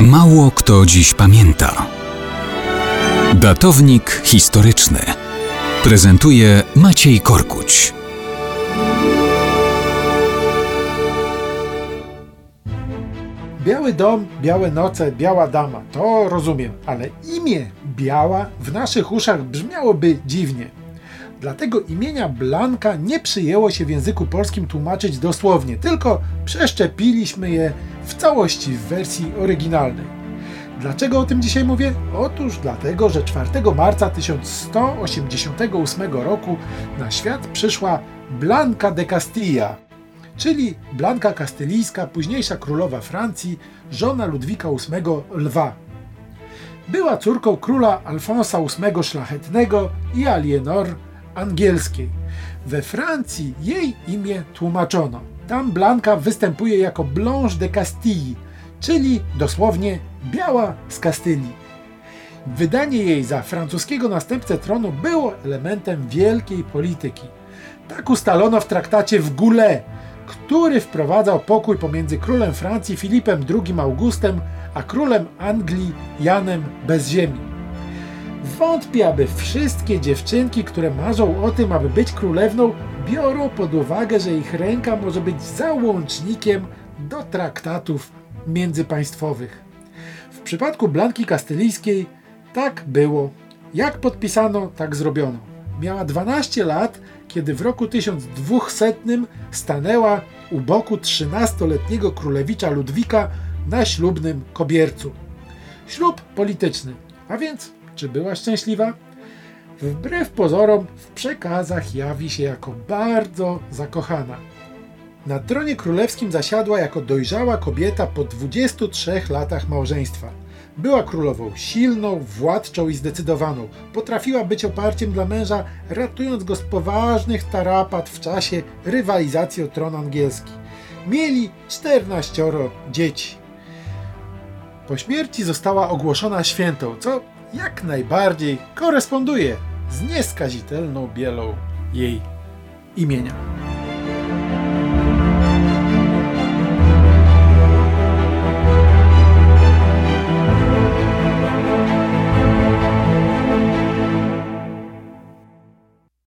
Mało kto dziś pamięta. Datownik historyczny prezentuje Maciej Korkuć. Biały dom, białe noce, biała dama, to rozumiem, ale imię Biała w naszych uszach brzmiałoby dziwnie. Dlatego imienia Blanka nie przyjęło się w języku polskim tłumaczyć dosłownie, tylko przeszczepiliśmy je w całości w wersji oryginalnej. Dlaczego o tym dzisiaj mówię? Otóż dlatego, że 4 marca 1188 roku na świat przyszła Blanka de Castilla, czyli Blanka Kastylijska, późniejsza królowa Francji, żona Ludwika VIII Lwa. Była córką króla Alfonsa VIII Szlachetnego i Alienor angielskiej. We Francji jej imię tłumaczono. Tam Blanka występuje jako Blanche de Castille, czyli dosłownie biała z Kastylii. Wydanie jej za francuskiego następcę tronu było elementem wielkiej polityki. Tak ustalono w traktacie w Goulet, który wprowadzał pokój pomiędzy królem Francji Filipem II Augustem a królem Anglii Janem bez ziemi. Wątpię, aby wszystkie dziewczynki, które marzą o tym, aby być królewną, biorą pod uwagę, że ich ręka może być załącznikiem do traktatów międzypaństwowych. W przypadku Blanki Kastylijskiej tak było. Jak podpisano, tak zrobiono. Miała 12 lat, kiedy w roku 1200 stanęła u boku 13-letniego królewicza Ludwika na ślubnym kobiercu. Ślub polityczny, a więc czy była szczęśliwa? Wbrew pozorom, w przekazach jawi się jako bardzo zakochana. Na tronie królewskim zasiadła jako dojrzała kobieta po 23 latach małżeństwa. Była królową silną, władczą i zdecydowaną. Potrafiła być oparciem dla męża, ratując go z poważnych tarapat w czasie rywalizacji o tron angielski. Mieli 14 dzieci. Po śmierci została ogłoszona świętą, co jak najbardziej koresponduje z nieskazitelną bielą jej imienia.